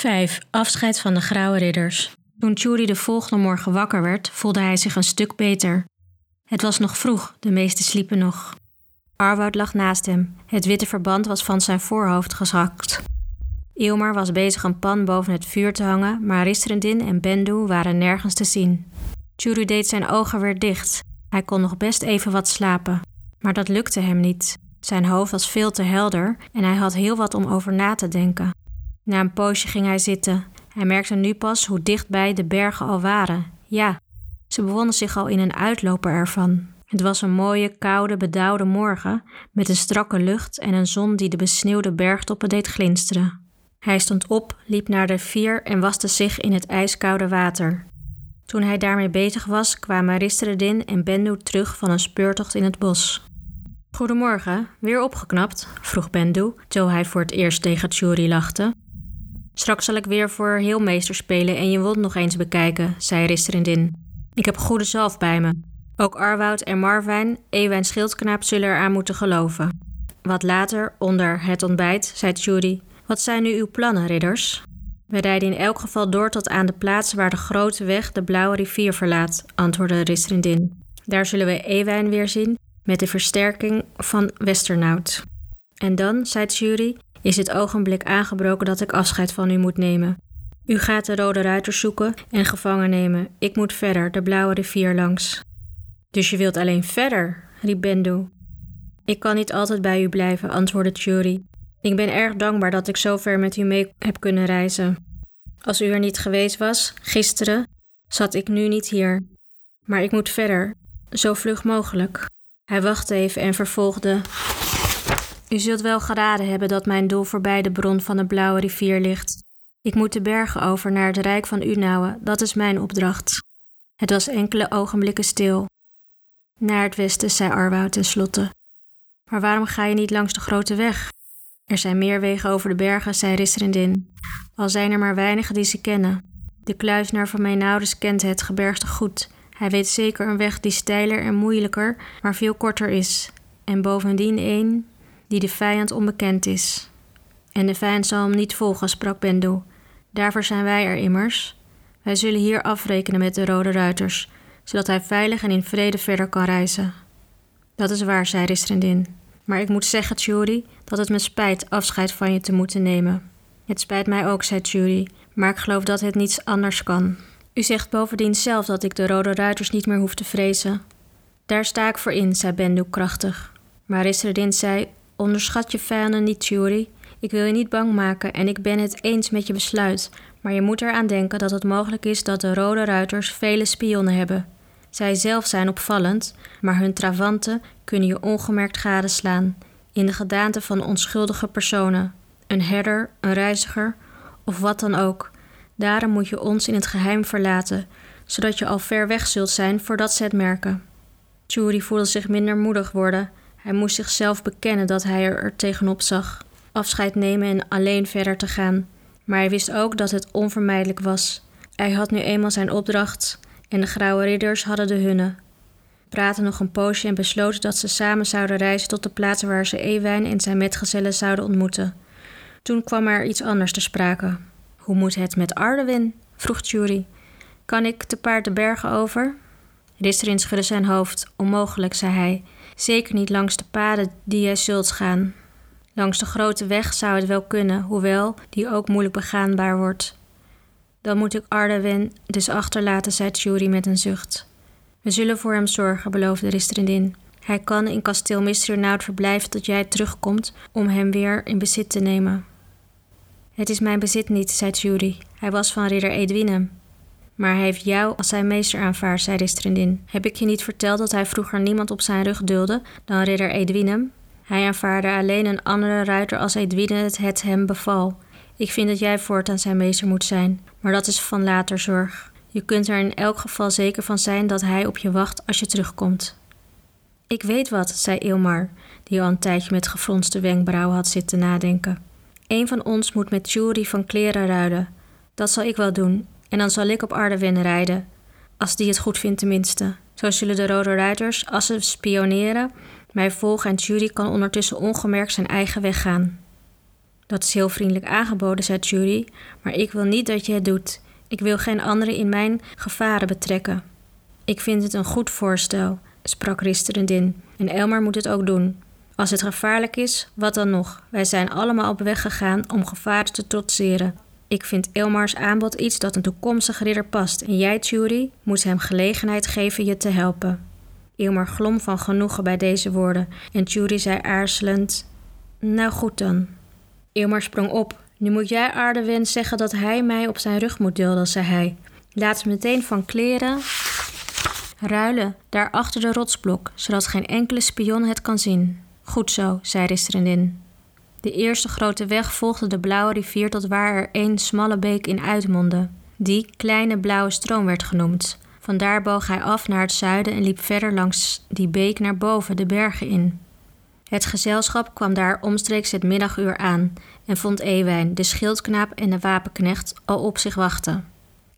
5. Afscheid van de grauwe ridders. Toen Churi de volgende morgen wakker werd, voelde hij zich een stuk beter. Het was nog vroeg, de meesten sliepen nog. Arwoud lag naast hem. Het witte verband was van zijn voorhoofd gezakt. Ilmar was bezig een pan boven het vuur te hangen, maar Ristrendin en Bendu waren nergens te zien. Churu deed zijn ogen weer dicht. Hij kon nog best even wat slapen. Maar dat lukte hem niet. Zijn hoofd was veel te helder en hij had heel wat om over na te denken. Na een poosje ging hij zitten. Hij merkte nu pas hoe dichtbij de bergen al waren. Ja, ze bevonden zich al in een uitloper ervan. Het was een mooie, koude, bedauwde morgen met een strakke lucht en een zon die de besneeuwde bergtoppen deed glinsteren. Hij stond op, liep naar de vier en waste zich in het ijskoude water. Toen hij daarmee bezig was, kwamen Ristredin en Bendu terug van een speurtocht in het bos. Goedemorgen, weer opgeknapt? vroeg Bendu, terwijl hij voor het eerst tegen Churi lachte. Straks zal ik weer voor heelmeester spelen en je wond nog eens bekijken, zei Ristrindin. Ik heb goede zalf bij me. Ook Arwoud en Marwijn, Ewijn Schildknaap, zullen eraan moeten geloven. Wat later, onder het ontbijt, zei Churi: Wat zijn nu uw plannen, ridders? We rijden in elk geval door tot aan de plaats waar de grote weg de Blauwe rivier verlaat, antwoordde Ristrindin. Daar zullen we Ewijn weer zien met de versterking van Westernout. En dan, zei Jury, is het ogenblik aangebroken dat ik afscheid van u moet nemen. U gaat de Rode Ruiters zoeken en gevangen nemen. Ik moet verder, de Blauwe rivier langs. Dus je wilt alleen verder, riep Bendu. Ik kan niet altijd bij u blijven, antwoordde Jury. Ik ben erg dankbaar dat ik zo ver met u mee heb kunnen reizen. Als u er niet geweest was, gisteren, zat ik nu niet hier. Maar ik moet verder, zo vlug mogelijk. Hij wachtte even en vervolgde. U zult wel geraden hebben dat mijn doel voorbij de bron van de blauwe rivier ligt. Ik moet de bergen over naar het rijk van Unauwe, dat is mijn opdracht. Het was enkele ogenblikken stil. Naar het westen, zei Arwoud tenslotte. Maar waarom ga je niet langs de grote weg? Er zijn meer wegen over de bergen, zei Risserendin. Al zijn er maar weinigen die ze kennen. De kluisnaar van mijn kent het gebergte goed. Hij weet zeker een weg die steiler en moeilijker, maar veel korter is. En bovendien een die de vijand onbekend is. En de vijand zal hem niet volgen, sprak Bendo. Daarvoor zijn wij er immers. Wij zullen hier afrekenen met de Rode Ruiters, zodat hij veilig en in vrede verder kan reizen. Dat is waar, zei Ristrendin. Maar ik moet zeggen, Tjuri, dat het me spijt afscheid van je te moeten nemen. Het spijt mij ook, zei Tjuri, maar ik geloof dat het niets anders kan. U zegt bovendien zelf dat ik de Rode Ruiters niet meer hoef te vrezen. Daar sta ik voor in, zei Bendu krachtig. Maar Risredin zei: Onderschat je vijanden niet, Tjuri. Ik wil je niet bang maken en ik ben het eens met je besluit. Maar je moet eraan denken dat het mogelijk is dat de Rode Ruiters vele spionnen hebben. Zij zelf zijn opvallend, maar hun travanten kunnen je ongemerkt gadeslaan, in de gedaante van onschuldige personen, een herder, een reiziger of wat dan ook. Daarom moet je ons in het geheim verlaten, zodat je al ver weg zult zijn voordat ze het merken. Churi voelde zich minder moedig worden. Hij moest zichzelf bekennen dat hij er tegenop zag. Afscheid nemen en alleen verder te gaan. Maar hij wist ook dat het onvermijdelijk was. Hij had nu eenmaal zijn opdracht en de grauwe ridders hadden de hunne. Praten nog een poosje en besloten dat ze samen zouden reizen tot de plaats waar ze Ewijn en zijn metgezellen zouden ontmoeten. Toen kwam er iets anders te sprake. Hoe moet het met Arlewin? vroeg Jury. Kan ik te paard de bergen over? Risterin schudde zijn hoofd. Onmogelijk, zei hij. Zeker niet langs de paden die jij zult gaan. Langs de grote weg zou het wel kunnen, hoewel die ook moeilijk begaanbaar wordt. Dan moet ik Arlewin dus achterlaten, zei Jury met een zucht. We zullen voor hem zorgen, beloofde Ristrindin. Hij kan in kasteel Misternout verblijven tot jij terugkomt om hem weer in bezit te nemen. Het is mijn bezit niet, zei Judy. Hij was van ridder Edwinem. Maar hij heeft jou als zijn meester aanvaard, zei Ristrindin. Heb ik je niet verteld dat hij vroeger niemand op zijn rug dulde dan ridder Edwinem? Hij aanvaarde alleen een andere ruiter als Edwine het, het hem beval. Ik vind dat jij voortaan zijn meester moet zijn, maar dat is van later zorg. Je kunt er in elk geval zeker van zijn dat hij op je wacht als je terugkomt. Ik weet wat, zei Ilmar, die al een tijdje met gefronste wenkbrauwen had zitten nadenken. Een van ons moet met Jury van kleren ruilen. Dat zal ik wel doen. En dan zal ik op Ardenwen rijden. Als die het goed vindt tenminste. Zo zullen de Rode Ruiters, als ze spioneren, mij volgen en Jury kan ondertussen ongemerkt zijn eigen weg gaan. Dat is heel vriendelijk aangeboden, zei Judy, maar ik wil niet dat je het doet. Ik wil geen anderen in mijn gevaren betrekken. Ik vind het een goed voorstel, sprak Risterendin, en Elmar moet het ook doen. Als het gevaarlijk is, wat dan nog? Wij zijn allemaal op weg gegaan om gevaren te trotseren. Ik vind Elmars aanbod iets dat een toekomstige ridder past en jij, Judy, moet hem gelegenheid geven je te helpen. Elmar glom van genoegen bij deze woorden en Judy zei aarzelend: Nou goed dan. Elmar sprong op. Nu moet jij Ardewen zeggen dat hij mij op zijn rug moet dulden, zei hij. Laat meteen van kleren ruilen daar achter de rotsblok, zodat geen enkele spion het kan zien. Goed zo, zei Ristrendin. De eerste grote weg volgde de blauwe rivier tot waar er een smalle beek in uitmondde, die kleine blauwe stroom werd genoemd. Vandaar boog hij af naar het zuiden en liep verder langs die beek naar boven de bergen in. Het gezelschap kwam daar omstreeks het middaguur aan en vond Ewijn, de schildknaap en de wapenknecht al op zich wachten.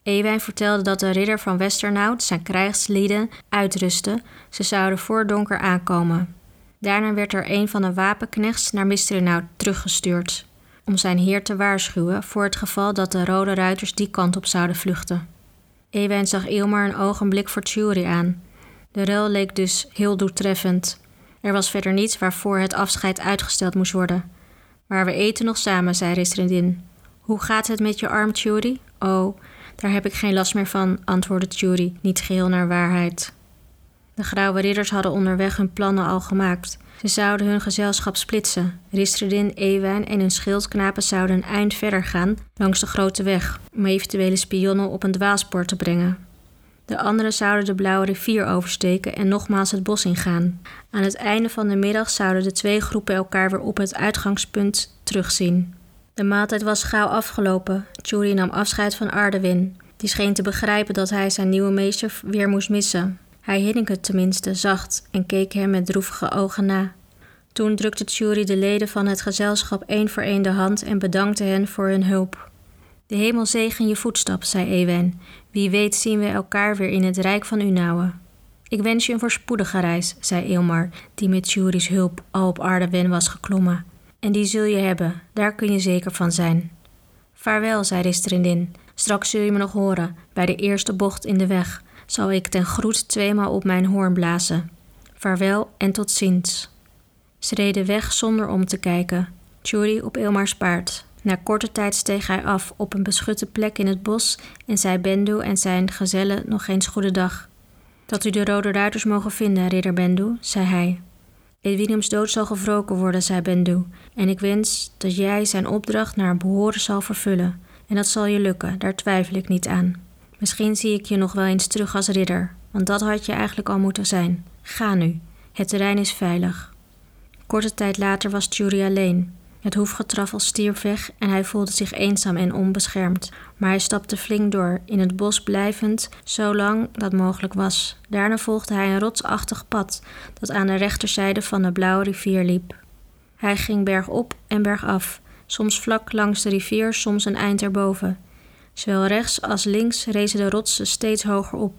Ewijn vertelde dat de ridder van Westernout zijn krijgslieden uitrustte. Ze zouden voor donker aankomen. Daarna werd er een van de wapenknechts naar Mistrenaut teruggestuurd om zijn heer te waarschuwen voor het geval dat de rode ruiters die kant op zouden vluchten. Ewijn zag Ilmar een ogenblik voor Tjuri aan. De ruil leek dus heel doeltreffend. Er was verder niets waarvoor het afscheid uitgesteld moest worden. Maar we eten nog samen, zei Ristrindin. Hoe gaat het met je arm, Tjuri? Oh, daar heb ik geen last meer van, antwoordde Tjuri, niet geheel naar waarheid. De grauwe ridders hadden onderweg hun plannen al gemaakt. Ze zouden hun gezelschap splitsen. Ristredin, Ewijn en hun schildknapen zouden een eind verder gaan langs de grote weg om eventuele spionnen op een dwaalspoor te brengen. De anderen zouden de Blauwe rivier oversteken en nogmaals het bos ingaan. Aan het einde van de middag zouden de twee groepen elkaar weer op het uitgangspunt terugzien. De maaltijd was gauw afgelopen. Tjuri nam afscheid van Ardewin. Die scheen te begrijpen dat hij zijn nieuwe meester weer moest missen. Hij hinnikte tenminste zacht en keek hem met droevige ogen na. Toen drukte Tjuri de leden van het gezelschap één voor één de hand en bedankte hen voor hun hulp. De hemel zegen je voetstap, zei Ewen. Wie weet zien we elkaar weer in het rijk van Unauwe. Ik wens je een voorspoedige reis, zei Ilmar, die met Tjuri's hulp al op Ardewen was geklommen. En die zul je hebben, daar kun je zeker van zijn. Vaarwel, zei Ristrindin. Straks zul je me nog horen, bij de eerste bocht in de weg zal ik ten groet tweemaal op mijn hoorn blazen. Vaarwel en tot ziens. Ze reden weg zonder om te kijken. Tjuri op Ilmars paard. Na korte tijd steeg hij af op een beschutte plek in het bos en zei Bendu en zijn gezellen nog eens goedendag. Dat u de rode ruiters mogen vinden, ridder Bendu, zei hij. Edwiniums dood zal gewroken worden, zei Bendu, en ik wens dat jij zijn opdracht naar behoren zal vervullen. En dat zal je lukken, daar twijfel ik niet aan. Misschien zie ik je nog wel eens terug als ridder, want dat had je eigenlijk al moeten zijn. Ga nu, het terrein is veilig. Korte tijd later was Tjuri alleen. Het hoefgetraffel stierf weg en hij voelde zich eenzaam en onbeschermd. Maar hij stapte flink door, in het bos blijvend, zolang dat mogelijk was. Daarna volgde hij een rotsachtig pad dat aan de rechterzijde van de blauwe rivier liep. Hij ging bergop en bergaf, soms vlak langs de rivier, soms een eind erboven. Zowel rechts als links rezen de rotsen steeds hoger op.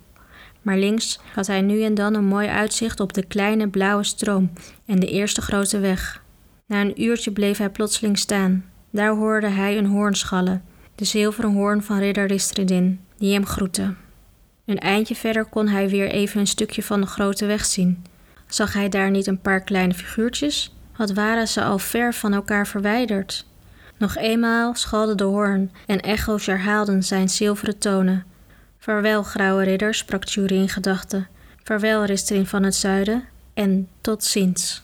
Maar links had hij nu en dan een mooi uitzicht op de kleine blauwe stroom en de eerste grote weg. Na een uurtje bleef hij plotseling staan. Daar hoorde hij een hoorn schallen, de zilveren hoorn van ridder Ristredin, die hem groette. Een eindje verder kon hij weer even een stukje van de grote weg zien. Zag hij daar niet een paar kleine figuurtjes? Wat waren ze al ver van elkaar verwijderd? Nog eenmaal schalde de hoorn en echo's herhaalden zijn zilveren tonen. Vaarwel, grauwe ridder, sprak Tjuri in gedachten. Vaarwel, Ristrin van het zuiden, en tot ziens.